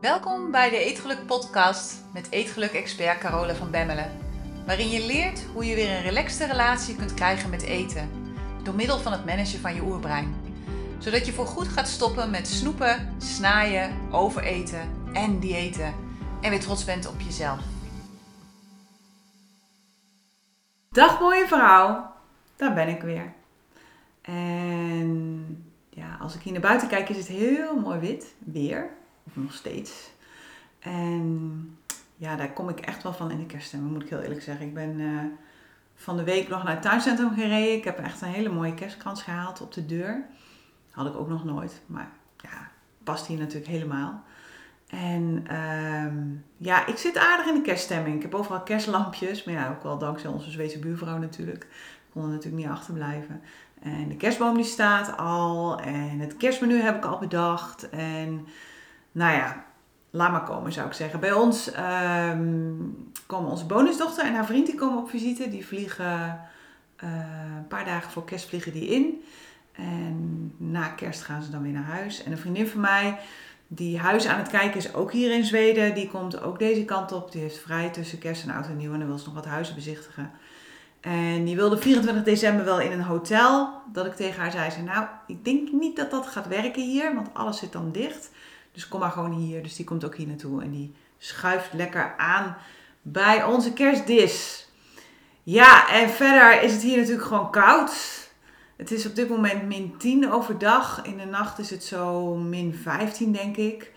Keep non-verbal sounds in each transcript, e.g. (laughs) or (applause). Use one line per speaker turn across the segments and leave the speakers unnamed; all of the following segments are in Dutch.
Welkom bij de Eetgeluk podcast met Eetgeluk-expert Carola van Bemmelen. Waarin je leert hoe je weer een relaxte relatie kunt krijgen met eten. Door middel van het managen van je oerbrein. Zodat je voorgoed gaat stoppen met snoepen, snaaien, overeten en diëten. En weer trots bent op jezelf.
Dag mooie vrouw, daar ben ik weer. En ja, als ik hier naar buiten kijk is het heel mooi wit, weer, of nog steeds. En ja, daar kom ik echt wel van in de kerststemming, moet ik heel eerlijk zeggen. Ik ben eh, van de week nog naar het tuincentrum gereden. Ik heb echt een hele mooie kerstkrans gehaald op de deur. Had ik ook nog nooit, maar ja, past hier natuurlijk helemaal. En ehm, ja, ik zit aardig in de kerststemming. Ik heb overal kerstlampjes, maar ja, ook wel dankzij onze Zweedse buurvrouw natuurlijk. Ik kon er natuurlijk niet achterblijven. En de kerstboom die staat al. En het kerstmenu heb ik al bedacht. En nou ja, laat maar komen zou ik zeggen. Bij ons ehm, komen onze bonusdochter en haar vriend die komen op visite. Die vliegen eh, een paar dagen voor kerst vliegen die in. En na kerst gaan ze dan weer naar huis. En een vriendin van mij die huis aan het kijken is ook hier in Zweden. Die komt ook deze kant op. Die heeft vrij tussen kerst en oud en nieuw. En dan wil ze nog wat huizen bezichtigen. En die wilde 24 december wel in een hotel. Dat ik tegen haar zei, nou, ik denk niet dat dat gaat werken hier. Want alles zit dan dicht. Dus kom maar gewoon hier. Dus die komt ook hier naartoe. En die schuift lekker aan bij onze kerstdis. Ja, en verder is het hier natuurlijk gewoon koud. Het is op dit moment min 10 overdag. In de nacht is het zo min 15, denk ik.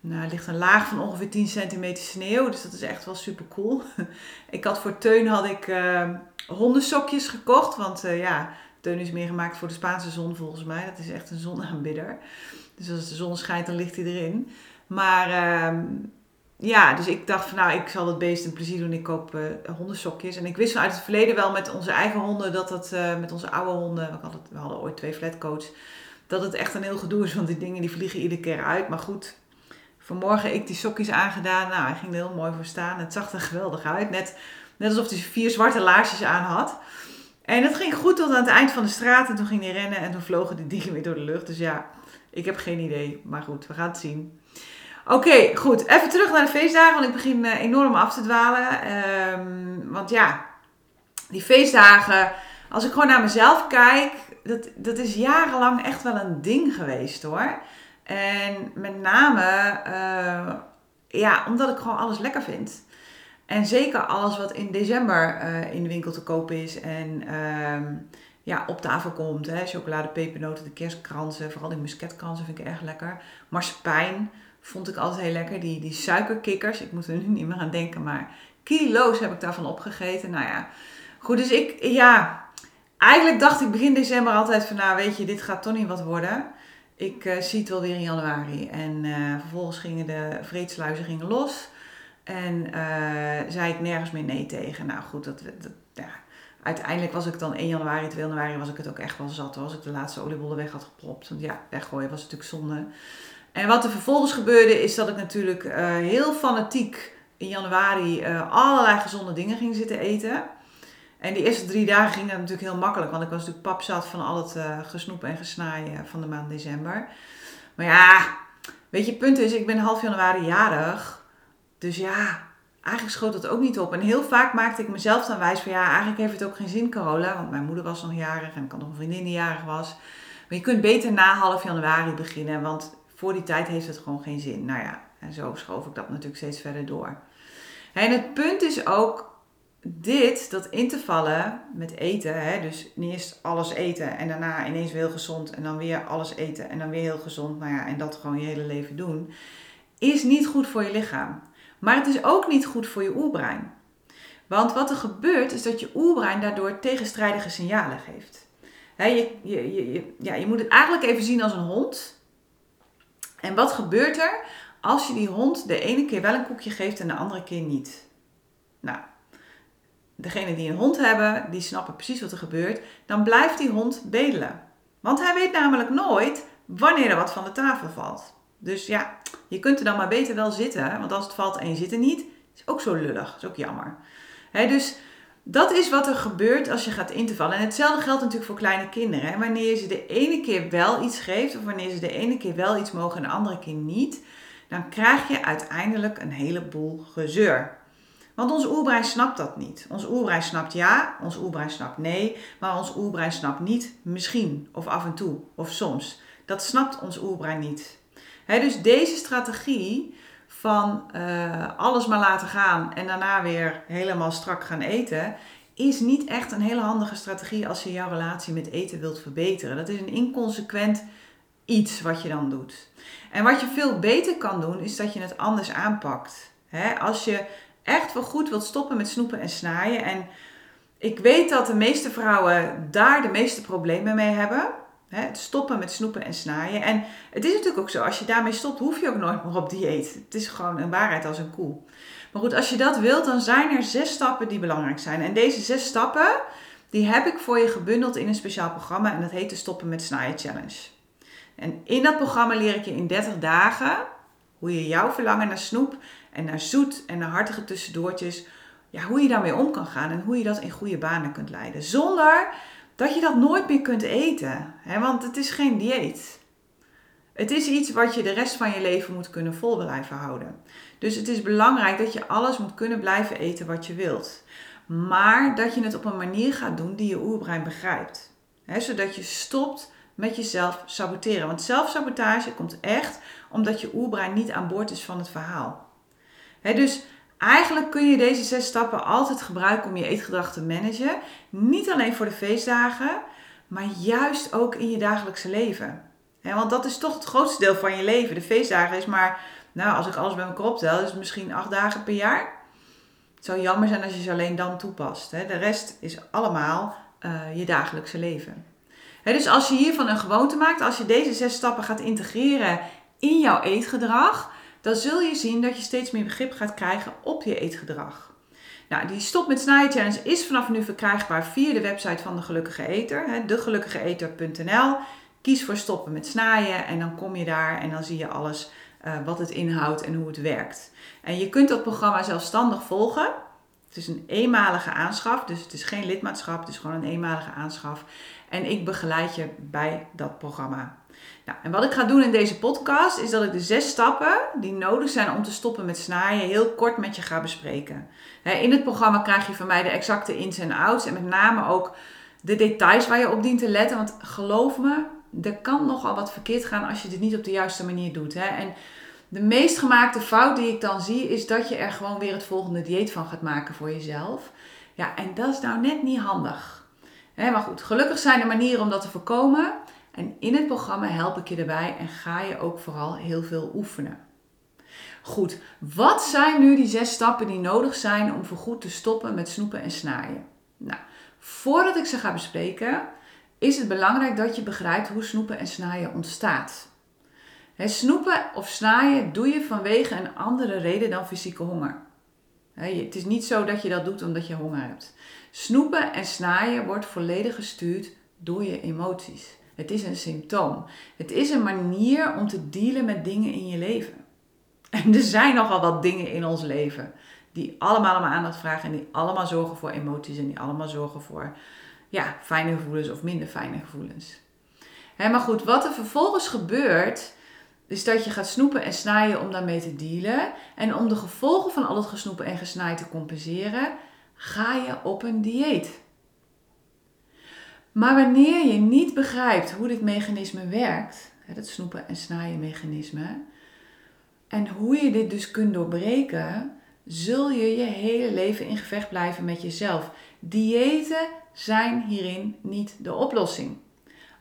Nou, er ligt een laag van ongeveer 10 centimeter sneeuw. Dus dat is echt wel super cool. (laughs) Ik had voor Teun had ik uh, hondensokjes gekocht. Want uh, ja, Teun is meer gemaakt voor de Spaanse zon volgens mij. Dat is echt een zonaanbidder. Dus als de zon schijnt, dan ligt hij erin. Maar uh, ja, dus ik dacht van nou, ik zal het beest een plezier doen. Ik koop uh, hondensokjes. En ik wist uit het verleden wel met onze eigen honden dat het, uh, met onze oude honden, we hadden, ooit twee flatcoats, dat het echt een heel gedoe is. Want die dingen die vliegen iedere keer uit. Maar goed, vanmorgen ik die sokjes aangedaan. Nou, hij ging er heel mooi voor staan. Het zag er geweldig uit. Net, net alsof hij vier zwarte laarsjes aan had. En het ging goed tot aan het eind van de straat. En toen ging hij rennen en toen vlogen die dingen weer door de lucht. Dus ja, ik heb geen idee. Maar goed, we gaan het zien. Oké, goed. Even terug naar de feestdagen, want ik begin uh, enorm af te dwalen. Um, want ja, die feestdagen, als ik gewoon naar mezelf kijk, dat, dat is jarenlang echt wel een ding geweest hoor. En met name, uh, ja, omdat ik gewoon alles lekker vind. En zeker alles wat in december uh, in de winkel te koop is en um, ja, op tafel komt. Hè. Chocolade, pepernoten, de kerstkransen, vooral die musketkransen vind ik erg lekker. Marsepein vond ik altijd heel lekker. Die, die suikerkikkers, ik moet er nu (laughs) niet meer aan denken, maar kilo's heb ik daarvan opgegeten. Nou ja, goed, dus ik, ja, eigenlijk dacht ik begin december altijd van, nou weet je, dit gaat toch niet wat worden. Ik uh, zie het wel weer in januari. En uh, vervolgens gingen de vreedsluizen los. En uh, zei ik nergens meer nee tegen. Nou goed, dat, dat, ja. Uiteindelijk was ik dan 1 januari, 2 januari was ik het ook echt wel zat. Als ik de laatste oliebollen weg had gepropt. Want ja, weggooien was natuurlijk zonde. En wat er vervolgens gebeurde is dat ik natuurlijk uh, heel fanatiek in januari uh, allerlei gezonde dingen ging zitten eten. En die eerste drie dagen ging dat natuurlijk heel makkelijk, want ik was natuurlijk pap zat van al het uh, gesnoep en gesnaaien van de maand december. Maar ja, weet je, punt is, ik ben half januari jarig. Dus ja, eigenlijk schoot dat ook niet op. En heel vaak maakte ik mezelf dan wijs van ja, eigenlijk heeft het ook geen zin, Carola. Want mijn moeder was nog jarig en ik had nog een vriendin die jarig was. Maar je kunt beter na half januari beginnen, want voor die tijd heeft het gewoon geen zin. Nou ja, en zo schoof ik dat natuurlijk steeds verder door. En het punt is ook dit, dat in te vallen met eten. Hè, dus eerst alles eten en daarna ineens weer heel gezond. En dan weer alles eten en dan weer heel gezond. Nou ja, en dat gewoon je hele leven doen. Is niet goed voor je lichaam. Maar het is ook niet goed voor je oerbrein. Want wat er gebeurt is dat je oerbrein daardoor tegenstrijdige signalen geeft. Je, je, ja, je moet het eigenlijk even zien als een hond en wat gebeurt er als je die hond de ene keer wel een koekje geeft en de andere keer niet? Nou, degene die een hond hebben, die snappen precies wat er gebeurt. Dan blijft die hond bedelen. Want hij weet namelijk nooit wanneer er wat van de tafel valt. Dus ja, je kunt er dan maar beter wel zitten. Want als het valt en je zit er niet, is ook zo lullig. is ook jammer. Dus dat is wat er gebeurt als je gaat in te vallen. En hetzelfde geldt natuurlijk voor kleine kinderen. Hè? Wanneer je ze de ene keer wel iets geeft, of wanneer ze de ene keer wel iets mogen en de andere keer niet, dan krijg je uiteindelijk een heleboel gezeur. Want ons oerbrein snapt dat niet. Ons oerbrein snapt ja, ons oerbrein snapt nee, maar ons oerbrein snapt niet misschien of af en toe of soms. Dat snapt ons oerbrein niet. Dus deze strategie van uh, alles maar laten gaan en daarna weer helemaal strak gaan eten, is niet echt een hele handige strategie als je jouw relatie met eten wilt verbeteren. Dat is een inconsequent iets wat je dan doet. En wat je veel beter kan doen, is dat je het anders aanpakt. als je echt wel goed wilt stoppen met snoepen en snaaien. En ik weet dat de meeste vrouwen daar de meeste problemen mee hebben. Het stoppen met snoepen en snaaien. En het is natuurlijk ook zo, als je daarmee stopt, hoef je ook nooit meer op dieet. Het is gewoon een waarheid als een koe. Maar goed, als je dat wilt, dan zijn er zes stappen die belangrijk zijn. En deze zes stappen, die heb ik voor je gebundeld in een speciaal programma. En dat heet de Stoppen met Snaaien Challenge. En in dat programma leer ik je in 30 dagen hoe je jouw verlangen naar snoep en naar zoet en naar hartige tussendoortjes, ja, hoe je daarmee om kan gaan en hoe je dat in goede banen kunt leiden. Zonder dat je dat nooit meer kunt eten. Hè? Want het is geen dieet. Het is iets wat je de rest van je leven moet kunnen vol blijven houden. Dus het is belangrijk dat je alles moet kunnen blijven eten wat je wilt. Maar dat je het op een manier gaat doen die je oerbrein begrijpt. He, zodat je stopt met jezelf saboteren. Want zelfsabotage komt echt omdat je oerbrein niet aan boord is van het verhaal. dus eigenlijk kun je deze zes stappen altijd gebruiken om je eetgedrag te managen. Niet alleen voor de feestdagen, maar juist ook in je dagelijkse leven. want dat is toch het grootste deel van je leven. De feestdagen is maar, nou als ik alles bij elkaar optel, is het misschien acht dagen per jaar. Het zou jammer zijn als je ze alleen dan toepast. De rest is allemaal uh, je dagelijkse leven dus als je hiervan een gewoonte maakt, als je deze zes stappen gaat integreren in jouw eetgedrag, dan zul je zien dat je steeds meer begrip gaat krijgen op je eetgedrag. Nou, die Stop met Snijden Challenge is vanaf nu verkrijgbaar via de website van De Gelukkige Eter, degelukkigeeter.nl. Kies voor stoppen met snijden en dan kom je daar en dan zie je alles uh, wat het inhoudt en hoe het werkt. En je kunt dat programma zelfstandig volgen. Het is een eenmalige aanschaf, dus het is geen lidmaatschap, het is gewoon een eenmalige aanschaf. En ik begeleid je bij dat programma. Nou, en wat ik ga doen in deze podcast is dat ik de zes stappen die nodig zijn om te stoppen met snijden heel kort met je ga bespreken. In het programma krijg je van mij de exacte ins en outs en met name ook de details waar je op dient te letten. Want geloof me, er kan nogal wat verkeerd gaan als je dit niet op de juiste manier doet. En de meest gemaakte fout die ik dan zie is dat je er gewoon weer het volgende dieet van gaat maken voor jezelf. Ja, en dat is nou net niet handig maar goed, gelukkig zijn er manieren om dat te voorkomen. En in het programma help ik je erbij en ga je ook vooral heel veel oefenen. Goed, wat zijn nu die zes stappen die nodig zijn om voorgoed te stoppen met snoepen en snaaien? Nou, voordat ik ze ga bespreken, is het belangrijk dat je begrijpt hoe snoepen en snaaien ontstaat. snoepen of snaaien doe je vanwege een andere reden dan fysieke honger. het is niet zo dat je dat doet omdat je honger hebt. Snoepen en snaaien wordt volledig gestuurd door je emoties. Het is een symptoom. Het is een manier om te dealen met dingen in je leven. En er zijn nogal wat dingen in ons leven die allemaal om aandacht vragen en die allemaal zorgen voor emoties en die allemaal zorgen voor ja, fijne gevoelens of minder fijne gevoelens. maar goed, wat er vervolgens gebeurt, is dat je gaat snoepen en snijden om daarmee te dealen. En om de gevolgen van al het gesnoepen en gesnaaid te compenseren, ga je op een dieet. Maar wanneer je niet begrijpt hoe dit mechanisme werkt, het snoepen en snijden mechanisme, en hoe je dit dus kunt doorbreken, zul je je hele leven in gevecht blijven met jezelf. Diëten zijn hierin niet de oplossing.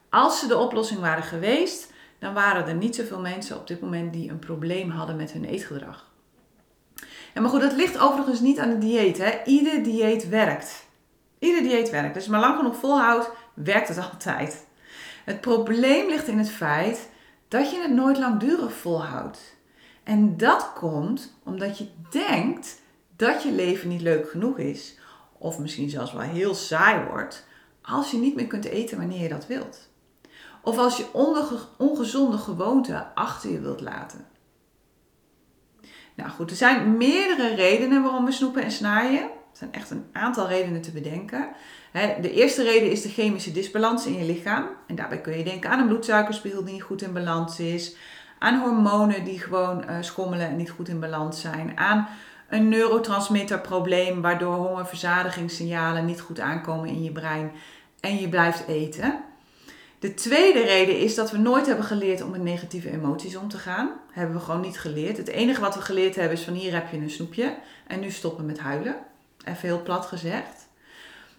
Als ze de oplossing waren geweest, dan waren er niet zoveel mensen op dit moment die een probleem hadden met hun eetgedrag. En maar goed, dat ligt overigens niet aan de dieet. Hè. Ieder dieet werkt. Ieder dieet werkt. Dus maar lang genoeg volhoudt, werkt het altijd. Het probleem ligt in het feit dat je het nooit langdurig volhoudt. En dat komt omdat je denkt dat je leven niet leuk genoeg is. Of misschien zelfs wel heel saai wordt als je niet meer kunt eten wanneer je dat wilt. Of als je ongezonde gewoonten achter je wilt laten. Nou goed, er zijn meerdere redenen waarom we snoepen en snijden. Er zijn echt een aantal redenen te bedenken. De eerste reden is de chemische disbalans in je lichaam. En daarbij kun je denken aan een bloedsuikerspiegel die niet goed in balans is. aan hormonen die gewoon uh, schommelen en niet goed in balans zijn, aan een neurotransmitterprobleem waardoor hongerverzadigingssignalen niet goed aankomen in je brein en je blijft eten. De tweede reden is dat we nooit hebben geleerd om met negatieve emoties om te gaan. Hebben we gewoon niet geleerd. Het enige wat we geleerd hebben is van hier heb je een snoepje en nu stoppen met huilen. Even heel plat gezegd.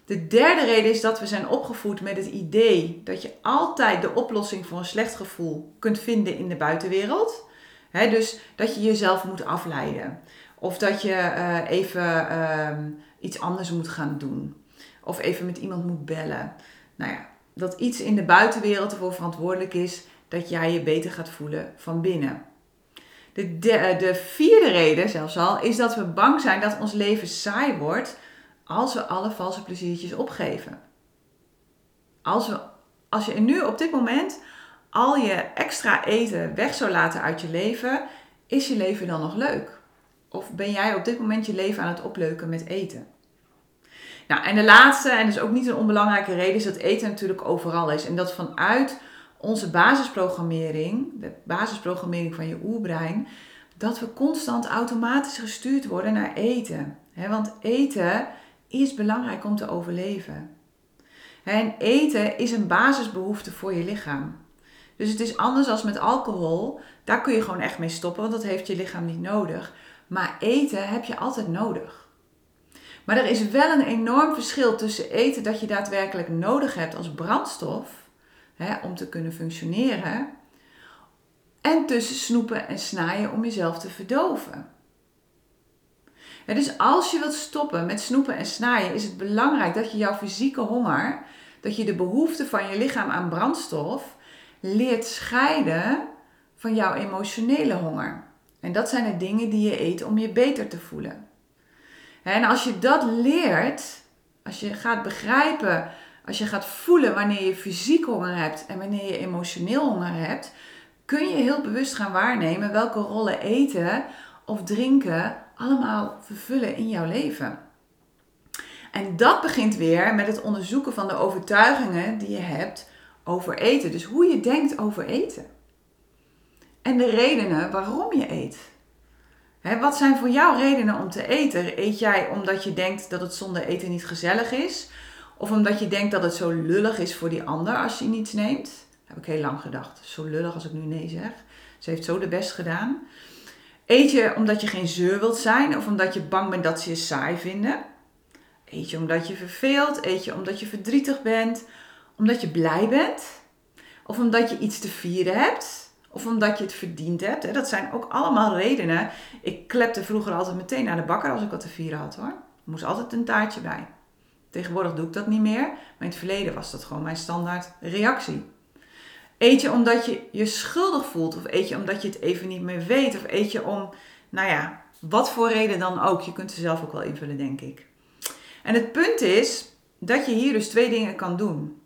De derde reden is dat we zijn opgevoed met het idee dat je altijd de oplossing voor een slecht gevoel kunt vinden in de buitenwereld. dus dat je jezelf moet afleiden. Of dat je uh, even uh, iets anders moet gaan doen. Of even met iemand moet bellen. Nou ja, dat iets in de buitenwereld ervoor verantwoordelijk is dat jij je beter gaat voelen van binnen. De, de, de vierde reden zelfs al is dat we bang zijn dat ons leven saai wordt als we alle valse pleziertjes opgeven. Als, we, als je nu op dit moment al je extra eten weg zou laten uit je leven, is je leven dan nog leuk? Of ben jij op dit moment je leven aan het opleuken met eten? Nou, en de laatste, en dus ook niet een onbelangrijke reden, is dat eten natuurlijk overal is. En dat vanuit onze basisprogrammering, de basisprogrammering van je oerbrein, dat we constant automatisch gestuurd worden naar eten. want eten is belangrijk om te overleven. En eten is een basisbehoefte voor je lichaam. Dus het is anders als met alcohol. Daar kun je gewoon echt mee stoppen, want dat heeft je lichaam niet nodig. Maar eten heb je altijd nodig. Maar er is wel een enorm verschil tussen eten dat je daadwerkelijk nodig hebt als brandstof hè, om te kunnen functioneren. En tussen snoepen en snijden om jezelf te verdoven dus als je wilt stoppen met snoepen en snijden, is het belangrijk dat je jouw fysieke honger, dat je de behoefte van je lichaam aan brandstof leert scheiden van jouw emotionele honger. En dat zijn de dingen die je eet om je beter te voelen. En als je dat leert, als je gaat begrijpen, als je gaat voelen wanneer je fysiek honger hebt en wanneer je emotioneel honger hebt, kun je heel bewust gaan waarnemen welke rollen eten of drinken allemaal vervullen in jouw leven. En dat begint weer met het onderzoeken van de overtuigingen die je hebt over eten. Dus hoe je denkt over eten. En de redenen waarom je eet. wat zijn voor jou redenen om te eten? Eet jij omdat je denkt dat het zonder eten niet gezellig is? Of omdat je denkt dat het zo lullig is voor die ander als je niets neemt? Heb ik heel lang gedacht. Zo lullig als ik nu nee zeg. Ze heeft zo de best gedaan. Eet je omdat je geen zeur wilt zijn of omdat je bang bent dat ze je saai vinden? Eet je omdat je verveelt? Eet je omdat je verdrietig bent? Omdat je blij bent? Of omdat je iets te vieren hebt? Of omdat je het verdiend hebt? Dat zijn ook allemaal redenen. Ik klepte vroeger altijd meteen naar de bakker als ik wat te vieren had hoor. Er moest altijd een taartje bij. Tegenwoordig doe ik dat niet meer. Maar in het verleden was dat gewoon mijn standaard reactie. Eet je omdat je je schuldig voelt? Of eet je omdat je het even niet meer weet? Of eet je om, nou ja, wat voor reden dan ook? Je kunt ze zelf ook wel invullen, denk ik. En het punt is dat je hier dus twee dingen kan doen.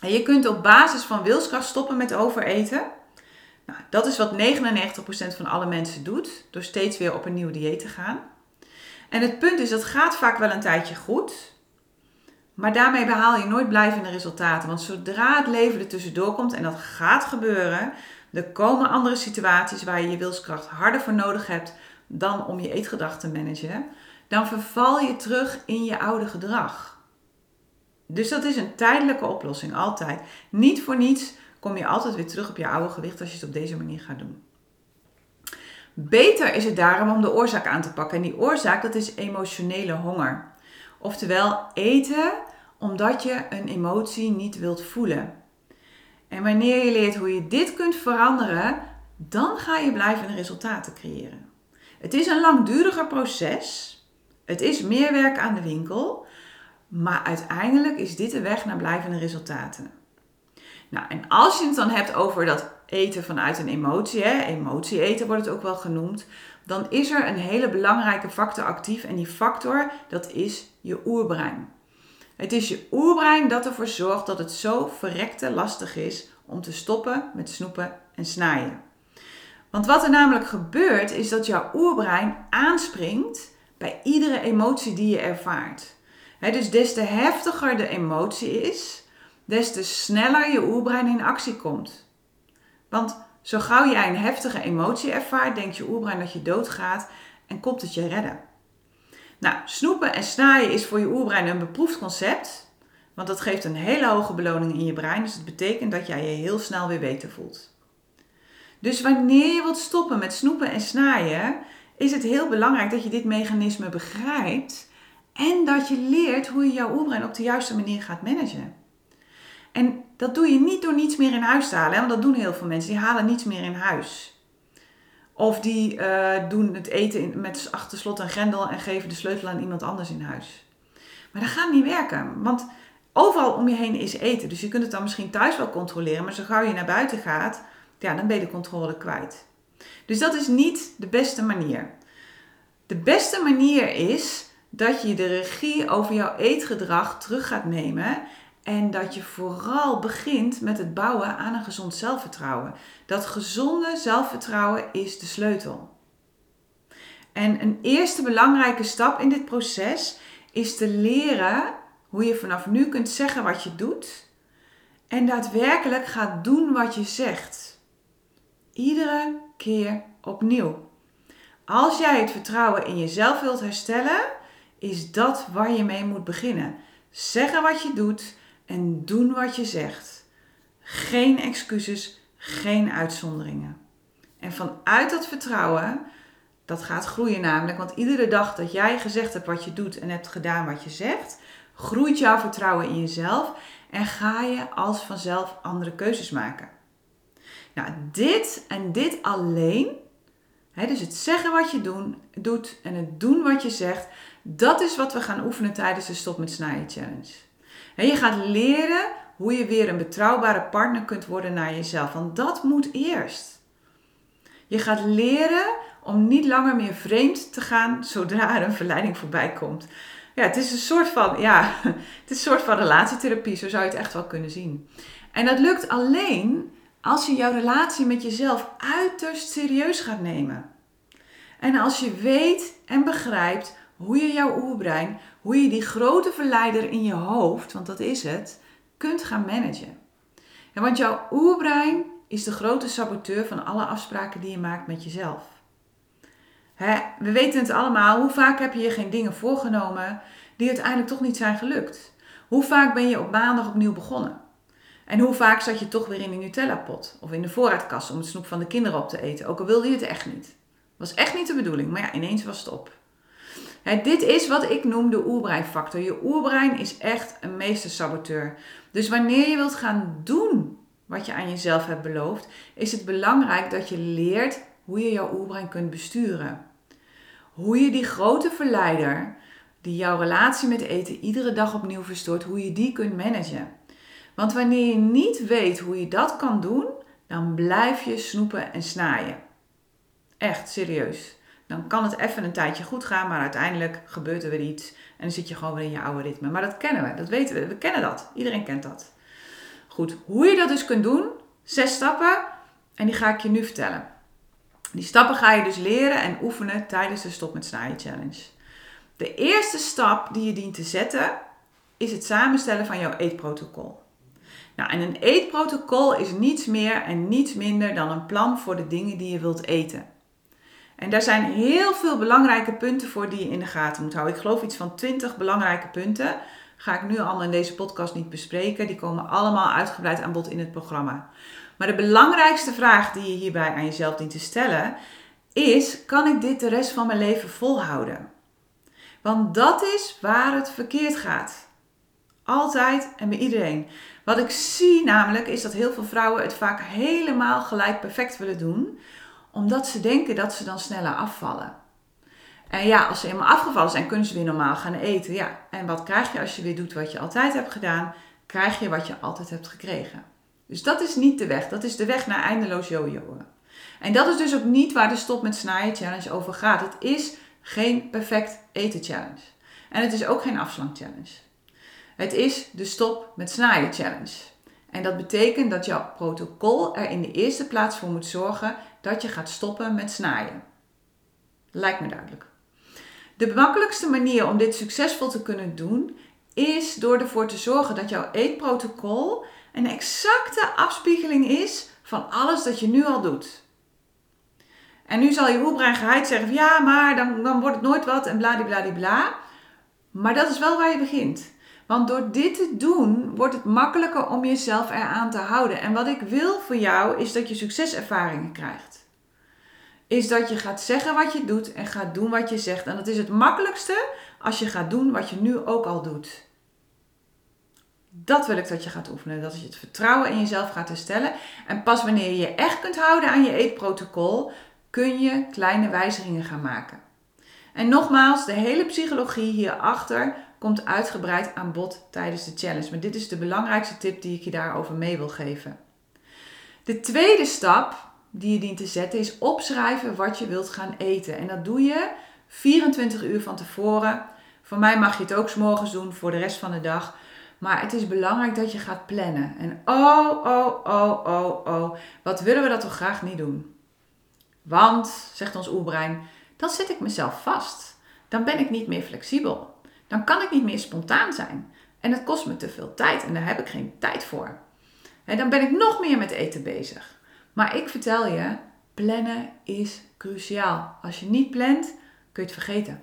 En je kunt op basis van wilskracht stoppen met overeten. Nou, dat is wat 99% van alle mensen doet, door steeds weer op een nieuw dieet te gaan. En het punt is, dat gaat vaak wel een tijdje goed. Maar daarmee behaal je nooit blijvende resultaten. Want zodra het leven er tussendoor komt, en dat gaat gebeuren, er komen andere situaties waar je je wilskracht harder voor nodig hebt dan om je eetgedrag te managen, dan verval je terug in je oude gedrag. Dus dat is een tijdelijke oplossing, altijd. Niet voor niets kom je altijd weer terug op je oude gewicht als je het op deze manier gaat doen. Beter is het daarom om de oorzaak aan te pakken. En die oorzaak, dat is emotionele honger. Oftewel eten omdat je een emotie niet wilt voelen. En wanneer je leert hoe je dit kunt veranderen, dan ga je blijvende resultaten creëren. Het is een langduriger proces. Het is meer werk aan de winkel. Maar uiteindelijk is dit de weg naar blijvende resultaten. Nou, en als je het dan hebt over dat eten vanuit een emotie, hè, emotie eten wordt het ook wel genoemd, dan is er een hele belangrijke factor actief en die factor dat is je oerbrein. Het is je oerbrein dat ervoor zorgt dat het zo verrekte lastig is om te stoppen met snoepen en snijden. Want wat er namelijk gebeurt is dat jouw oerbrein aanspringt bij iedere emotie die je ervaart. dus des te heftiger de emotie is, des te sneller je oerbrein in actie komt. Want zo gauw jij een heftige emotie ervaart, denkt je oerbrein dat je doodgaat en komt het je redden. Nou, snoepen en snaaien is voor je oerbrein een beproefd concept, want dat geeft een hele hoge beloning in je brein, dus het betekent dat jij je heel snel weer beter voelt. Dus wanneer je wilt stoppen met snoepen en snaaien, is het heel belangrijk dat je dit mechanisme begrijpt en dat je leert hoe je jouw oerbrein op de juiste manier gaat managen. En dat doe je niet door niets meer in huis te halen, want dat doen heel veel mensen. Die halen niets meer in huis. Of die uh, doen het eten met achter slot en grendel en geven de sleutel aan iemand anders in huis. Maar dat gaat niet werken, want overal om je heen is eten. Dus je kunt het dan misschien thuis wel controleren, maar zo gauw je naar buiten gaat, ja, dan ben je de controle kwijt. Dus dat is niet de beste manier. De beste manier is dat je de regie over jouw eetgedrag terug gaat nemen en dat je vooral begint met het bouwen aan een gezond zelfvertrouwen. Dat gezonde zelfvertrouwen is de sleutel. En een eerste belangrijke stap in dit proces is te leren hoe je vanaf nu kunt zeggen wat je doet en daadwerkelijk gaat doen wat je zegt. Iedere keer opnieuw. Als jij het vertrouwen in jezelf wilt herstellen, is dat waar je mee moet beginnen. Zeggen wat je doet en doen wat je zegt. Geen excuses, geen uitzonderingen. En vanuit dat vertrouwen, dat gaat groeien namelijk, want iedere dag dat jij gezegd hebt wat je doet en hebt gedaan wat je zegt, groeit jouw vertrouwen in jezelf en ga je als vanzelf andere keuzes maken. Nou, dit en dit alleen, hè, dus het zeggen wat je doen, doet en het doen wat je zegt, dat is wat we gaan oefenen tijdens de Stop met Snijden Challenge. En je gaat leren hoe je weer een betrouwbare partner kunt worden naar jezelf. Want dat moet eerst. Je gaat leren om niet langer meer vreemd te gaan zodra er een verleiding voorbij komt. Ja, het is een soort van, ja, (laughs) het is een soort van relatietherapie, zo zou je het echt wel kunnen zien. En dat lukt alleen als je jouw relatie met jezelf uiterst serieus gaat nemen. En als je weet en begrijpt hoe je jouw oerbrein, hoe je die grote verleider in je hoofd, want dat is het, kunt gaan managen. En want jouw oerbrein is de grote saboteur van alle afspraken die je maakt met jezelf. we weten het allemaal, hoe vaak heb je je geen dingen voorgenomen die uiteindelijk toch niet zijn gelukt? Hoe vaak ben je op maandag opnieuw begonnen? En hoe vaak zat je toch weer in de Nutella-pot of in de voorraadkast om het snoep van de kinderen op te eten, ook al wilde je het echt niet? Was echt niet de bedoeling, maar ja, ineens was het op dit is wat ik noem de oerbreinfactor. Je oerbrein is echt een meestersaboteur. Dus wanneer je wilt gaan doen wat je aan jezelf hebt beloofd, is het belangrijk dat je leert hoe je jouw oerbrein kunt besturen. Hoe je die grote verleider, die jouw relatie met eten iedere dag opnieuw verstoort, hoe je die kunt managen. Want wanneer je niet weet hoe je dat kan doen, dan blijf je snoepen en snaaien. Echt serieus dan kan het even een tijdje goed gaan, maar uiteindelijk gebeurt er weer iets en dan zit je gewoon weer in je oude ritme. Maar dat kennen we, dat weten we, we kennen dat. Iedereen kent dat. Goed, hoe je dat dus kunt doen, zes stappen en die ga ik je nu vertellen. Die stappen ga je dus leren en oefenen tijdens de Stop met Snijden Challenge. De eerste stap die je dient te zetten is het samenstellen van jouw eetprotocol. Nou, en een eetprotocol is niets meer en niets minder dan een plan voor de dingen die je wilt eten. En daar zijn heel veel belangrijke punten voor die je in de gaten moet houden. Ik geloof iets van 20 belangrijke punten. Ga ik nu allemaal in deze podcast niet bespreken. Die komen allemaal uitgebreid aan bod in het programma. Maar de belangrijkste vraag die je hierbij aan jezelf dient te stellen is: kan ik dit de rest van mijn leven volhouden? Want dat is waar het verkeerd gaat. Altijd en bij iedereen. Wat ik zie namelijk is dat heel veel vrouwen het vaak helemaal gelijk perfect willen doen omdat ze denken dat ze dan sneller afvallen. En ja, als ze helemaal afgevallen zijn, kunnen ze weer normaal gaan eten. Ja, en wat krijg je als je weer doet wat je altijd hebt gedaan? Krijg je wat je altijd hebt gekregen. Dus dat is niet de weg. Dat is de weg naar eindeloos jojoen. En dat is dus ook niet waar de Stop met Snijden Challenge over gaat. Het is geen perfect eten challenge. En het is ook geen afslang challenge. Het is de Stop met Snijden Challenge. En dat betekent dat jouw protocol er in de eerste plaats voor moet zorgen dat je gaat stoppen met snijden. Lijkt me duidelijk. De makkelijkste manier om dit succesvol te kunnen doen is door ervoor te zorgen dat jouw eetprotocol een exacte afspiegeling is van alles dat je nu al doet. En nu zal je oerbrein geheid zeggen ja, maar dan, dan wordt het nooit wat en bladibladibla. Maar dat is wel waar je begint. Want door dit te doen, wordt het makkelijker om jezelf eraan te houden. En wat ik wil voor jou, is dat je succeservaringen krijgt. Is dat je gaat zeggen wat je doet en gaat doen wat je zegt. En dat is het makkelijkste als je gaat doen wat je nu ook al doet. Dat wil ik dat je gaat oefenen. Dat je het vertrouwen in jezelf gaat herstellen. En pas wanneer je je echt kunt houden aan je eetprotocol, kun je kleine wijzigingen gaan maken. En nogmaals, de hele psychologie hierachter komt uitgebreid aan bod tijdens de challenge. Maar dit is de belangrijkste tip die ik je daarover mee wil geven. De tweede stap die je dient te zetten is opschrijven wat je wilt gaan eten. En dat doe je 24 uur van tevoren. Voor mij mag je het ook s'morgens doen voor de rest van de dag. Maar het is belangrijk dat je gaat plannen. En oh, oh, oh, oh, oh. Wat willen we dat toch graag niet doen? Want, zegt ons oerbrein, dan zet ik mezelf vast. Dan ben ik niet meer flexibel. Dan kan ik niet meer spontaan zijn. En het kost me te veel tijd en daar heb ik geen tijd voor. En dan ben ik nog meer met eten bezig. Maar ik vertel je, plannen is cruciaal. Als je niet plant, kun je het vergeten.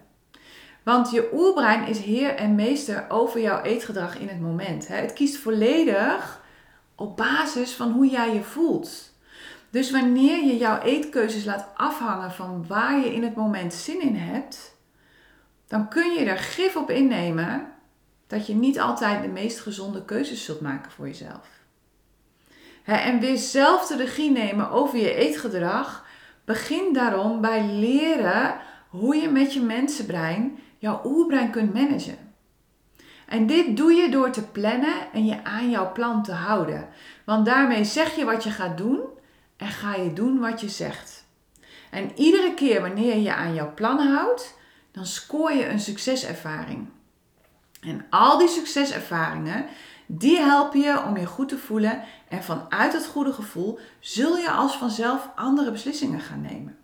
Want je oerbrein is heer en meester over jouw eetgedrag in het moment. Het kiest volledig op basis van hoe jij je voelt. Dus wanneer je jouw eetkeuzes laat afhangen van waar je in het moment zin in hebt, dan kun je er gif op innemen dat je niet altijd de meest gezonde keuzes zult maken voor jezelf. En weer zelf de regie nemen over je eetgedrag. Begin daarom bij leren hoe je met je mensenbrein jouw oerbrein kunt managen. En dit doe je door te plannen en je aan jouw plan te houden. Want daarmee zeg je wat je gaat doen en ga je doen wat je zegt. En iedere keer wanneer je aan jouw plan houdt, dan scoor je een succeservaring. En al die succeservaringen, die helpen je om je goed te voelen en vanuit het goede gevoel zul je als vanzelf andere beslissingen gaan nemen.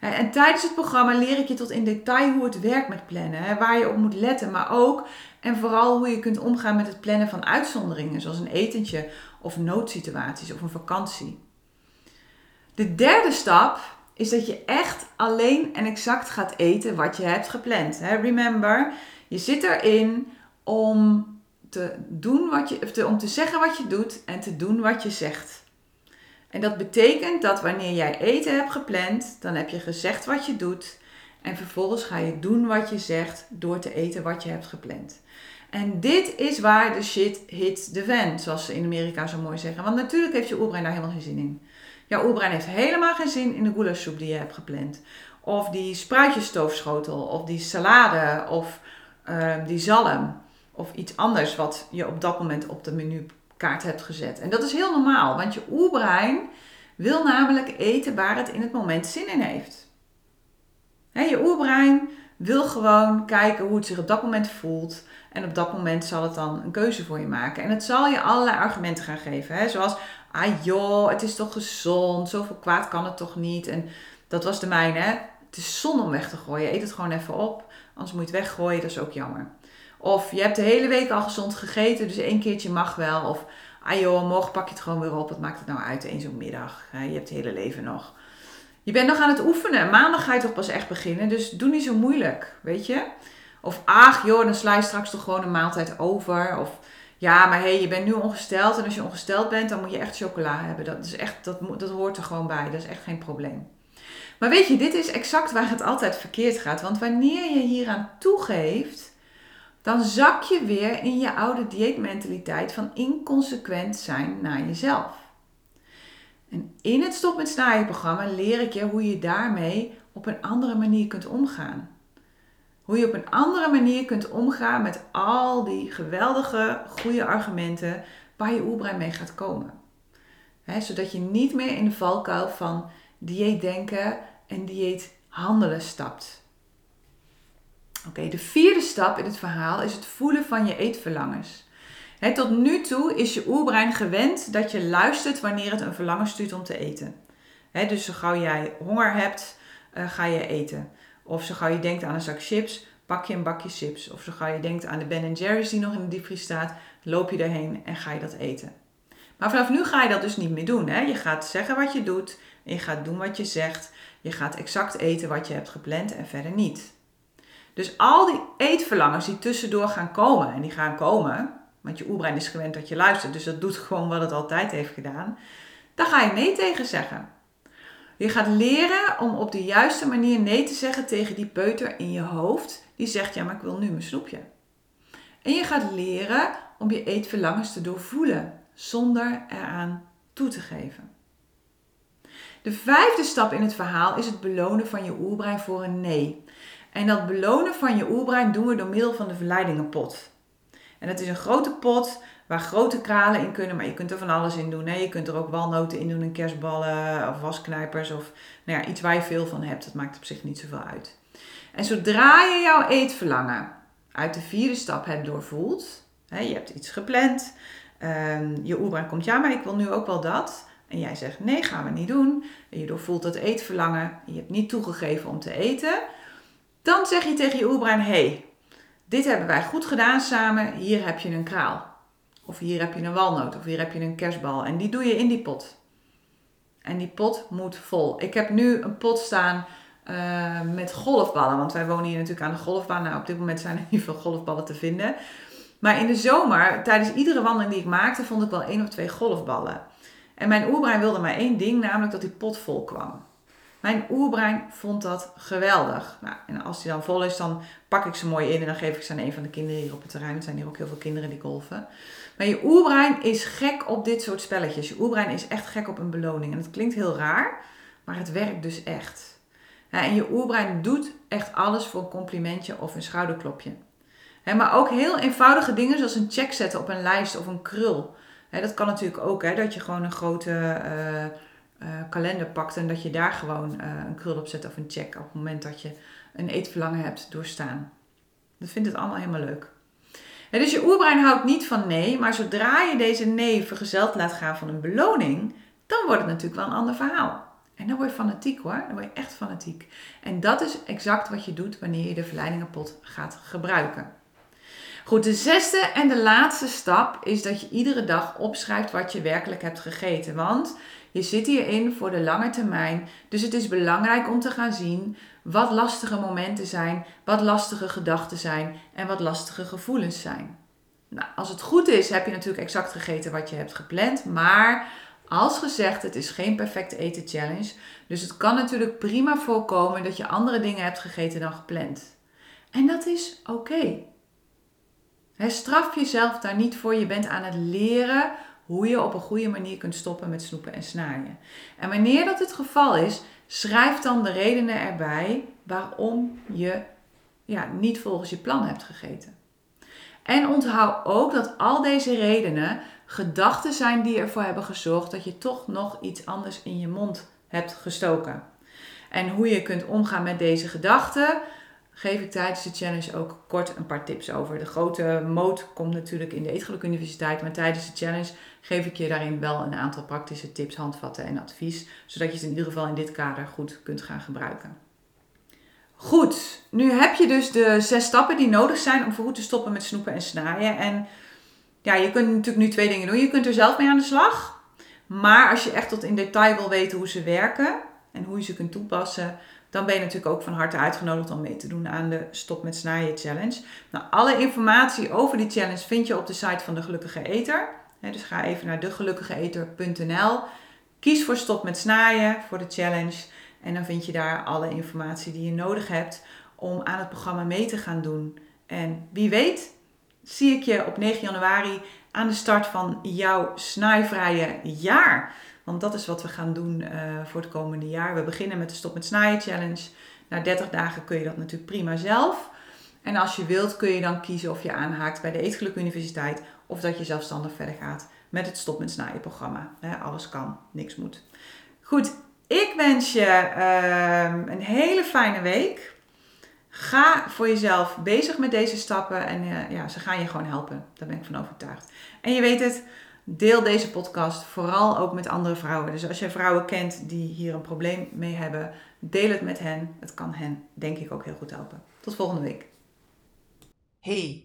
En tijdens het programma leer ik je tot in detail hoe het werkt met plannen, waar je op moet letten, maar ook en vooral hoe je kunt omgaan met het plannen van uitzonderingen, zoals een etentje of noodsituaties of een vakantie. De derde stap is dat je echt alleen en exact gaat eten wat je hebt gepland. Remember, je zit erin om te, doen wat je, te, om te zeggen wat je doet en te doen wat je zegt. En dat betekent dat wanneer jij eten hebt gepland, dan heb je gezegd wat je doet. En vervolgens ga je doen wat je zegt door te eten wat je hebt gepland. En dit is waar de shit hits the fan, zoals ze in Amerika zo mooi zeggen. Want natuurlijk heeft je oerbrein daar helemaal geen zin in. Jouw oerbrein heeft helemaal geen zin in de goulashsoep die je hebt gepland. Of die spruitjesstoofschotel, of die salade, of uh, die zalm. Of iets anders wat je op dat moment op de menukaart hebt gezet. En dat is heel normaal, want je oerbrein wil namelijk eten waar het in het moment zin in heeft. je oerbrein wil gewoon kijken hoe het zich op dat moment voelt. En op dat moment zal het dan een keuze voor je maken. En het zal je allerlei argumenten gaan geven. Hè? Zoals, ah joh, het is toch gezond, zoveel kwaad kan het toch niet. En dat was de mijne. Hè? Het is zonde om weg te gooien. Eet het gewoon even op. Anders moet je het weggooien, dat is ook jammer. Of je hebt de hele week al gezond gegeten, dus één keertje mag wel. Of ah joh, morgen pak je het gewoon weer op. Wat maakt het nou uit, één zo'n middag? Je hebt het hele leven nog. Je bent nog aan het oefenen. Maandag ga je toch pas echt beginnen. Dus doe niet zo moeilijk, weet je. Of ach joh, dan sla je straks toch gewoon een maaltijd over. Of ja, maar hey, je bent nu ongesteld. En als je ongesteld bent, dan moet je echt chocola hebben. Dat, is echt, dat, dat hoort er gewoon bij. Dat is echt geen probleem. Maar weet je, dit is exact waar het altijd verkeerd gaat. Want wanneer je hieraan toegeeft dan zak je weer in je oude dieetmentaliteit van inconsequent zijn naar jezelf. En in het Stop met Snaaien programma leer ik je hoe je daarmee op een andere manier kunt omgaan. Hoe je op een andere manier kunt omgaan met al die geweldige, goede argumenten waar je oerbrein mee gaat komen. zodat je niet meer in de valkuil van dieetdenken en dieethandelen stapt. Oké, de vierde stap in het verhaal is het voelen van je eetverlangens. tot nu toe is je oerbrein gewend dat je luistert wanneer het een verlangen stuurt om te eten. dus zo gauw jij honger hebt, uh, ga je eten. Of zo gauw je denkt aan een zak chips, pak je een bakje chips. Of zo gauw je denkt aan de Ben Jerry's die nog in de diepvries staat, loop je daarheen en ga je dat eten. Maar vanaf nu ga je dat dus niet meer doen. Hè? Je gaat zeggen wat je doet. Je gaat doen wat je zegt. Je gaat exact eten wat je hebt gepland en verder niet. Dus al die eetverlangens die tussendoor gaan komen, en die gaan komen, want je oerbrein is gewend dat je luistert, dus dat doet gewoon wat het altijd heeft gedaan, daar ga je nee tegen zeggen. Je gaat leren om op de juiste manier nee te zeggen tegen die peuter in je hoofd die zegt: Ja, maar ik wil nu mijn snoepje. En je gaat leren om je eetverlangens te doorvoelen zonder eraan toe te geven. De vijfde stap in het verhaal is het belonen van je oerbrein voor een nee. En dat belonen van je oerbrein doen we door middel van de verleidingenpot. En dat is een grote pot waar grote kralen in kunnen, maar je kunt er van alles in doen. Hè? Je kunt er ook walnoten in doen en kerstballen of wasknijpers of nou ja, iets waar je veel van hebt. Dat maakt op zich niet zoveel uit. En zodra je jouw eetverlangen uit de vierde stap hebt doorvoeld, hè, je hebt iets gepland, um, je oerbrein komt, ja, maar ik wil nu ook wel dat. En jij zegt, nee, gaan we niet doen. En je doorvoelt dat eetverlangen, je hebt niet toegegeven om te eten. Dan zeg je tegen je oerbrein, hé, hey, dit hebben wij goed gedaan samen, hier heb je een kraal. Of hier heb je een walnoot, of hier heb je een kerstbal. En die doe je in die pot. En die pot moet vol. Ik heb nu een pot staan uh, met golfballen. Want wij wonen hier natuurlijk aan de golfbaan. Nou, op dit moment zijn er niet veel golfballen te vinden. Maar in de zomer, tijdens iedere wandeling die ik maakte, vond ik wel één of twee golfballen. En mijn oerbrein wilde maar één ding, namelijk dat die pot vol kwam. Mijn oerbrein vond dat geweldig. Nou, en als die dan vol is, dan pak ik ze mooi in en dan geef ik ze aan een van de kinderen hier op het terrein. Er zijn hier ook heel veel kinderen die golfen. Maar je oerbrein is gek op dit soort spelletjes. Je oerbrein is echt gek op een beloning. En het klinkt heel raar, maar het werkt dus echt. en je oerbrein doet echt alles voor een complimentje of een schouderklopje. maar ook heel eenvoudige dingen zoals een check zetten op een lijst of een krul. dat kan natuurlijk ook, dat je gewoon een grote uh, kalender pakt en dat je daar gewoon uh, een krul op zet of een check op het moment dat je een eetverlangen hebt doorstaan. Dat vindt het allemaal helemaal leuk dus je oerbrein houdt niet van nee, maar zodra je deze nee vergezeld laat gaan van een beloning, dan wordt het natuurlijk wel een ander verhaal. En dan word je fanatiek hoor, dan word je echt fanatiek. En dat is exact wat je doet wanneer je de verleidingenpot gaat gebruiken. Goed, de zesde en de laatste stap is dat je iedere dag opschrijft wat je werkelijk hebt gegeten. Want je zit hierin voor de lange termijn. Dus het is belangrijk om te gaan zien wat lastige momenten zijn, wat lastige gedachten zijn en wat lastige gevoelens zijn. Nou, als het goed is, heb je natuurlijk exact gegeten wat je hebt gepland. Maar als gezegd, het is geen perfecte eten challenge. Dus het kan natuurlijk prima voorkomen dat je andere dingen hebt gegeten dan gepland. En dat is oké. Straf jezelf daar niet voor. Je bent aan het leren hoe je op een goede manier kunt stoppen met snoepen en snaaien. En wanneer dat het geval is, schrijf dan de redenen erbij waarom je ja, niet volgens je plan hebt gegeten. En onthoud ook dat al deze redenen gedachten zijn die ervoor hebben gezorgd dat je toch nog iets anders in je mond hebt gestoken. En hoe je kunt omgaan met deze gedachten, geef ik tijdens de challenge ook kort een paar tips over. De grote moot komt natuurlijk in de Eetgeluk Universiteit, maar tijdens de challenge geef ik je daarin wel een aantal praktische tips, handvatten en advies, zodat je het in ieder geval in dit kader goed kunt gaan gebruiken. Goed, nu heb je dus de zes stappen die nodig zijn om voorgoed te stoppen met snoepen en snaaien. En ja, je kunt natuurlijk nu twee dingen doen. Je kunt er zelf mee aan de slag. Maar als je echt tot in detail wil weten hoe ze werken en hoe je ze kunt toepassen, dan ben je natuurlijk ook van harte uitgenodigd om mee te doen aan de Stop met Snaaien Challenge. Nou, alle informatie over die challenge vind je op de site van de Gelukkige Eter. Dus ga even naar degelukkigeeter.nl. Kies voor Stop met Snaaien voor de challenge. En dan vind je daar alle informatie die je nodig hebt om aan het programma mee te gaan doen. En wie weet, zie ik je op 9 januari aan de start van jouw snaaivrije jaar. Want dat is wat we gaan doen uh, voor het komende jaar. We beginnen met de Stop met Snijden Challenge. Na 30 dagen kun je dat natuurlijk prima zelf. En als je wilt kun je dan kiezen of je aanhaakt bij de Eetgeluk Universiteit of dat je zelfstandig verder gaat met het Stop met Snijden programma. alles kan, niks moet. Goed, ik wens je ehm, een hele fijne week. Ga voor jezelf bezig met deze stappen en uh, ja, ze gaan je gewoon helpen. Daar ben ik van overtuigd. En je weet het, deel deze podcast vooral ook met andere vrouwen. Dus als je vrouwen kent die hier een probleem mee hebben, deel het met hen. Het kan hen, denk ik, ook heel goed helpen. Tot volgende week.
Hey,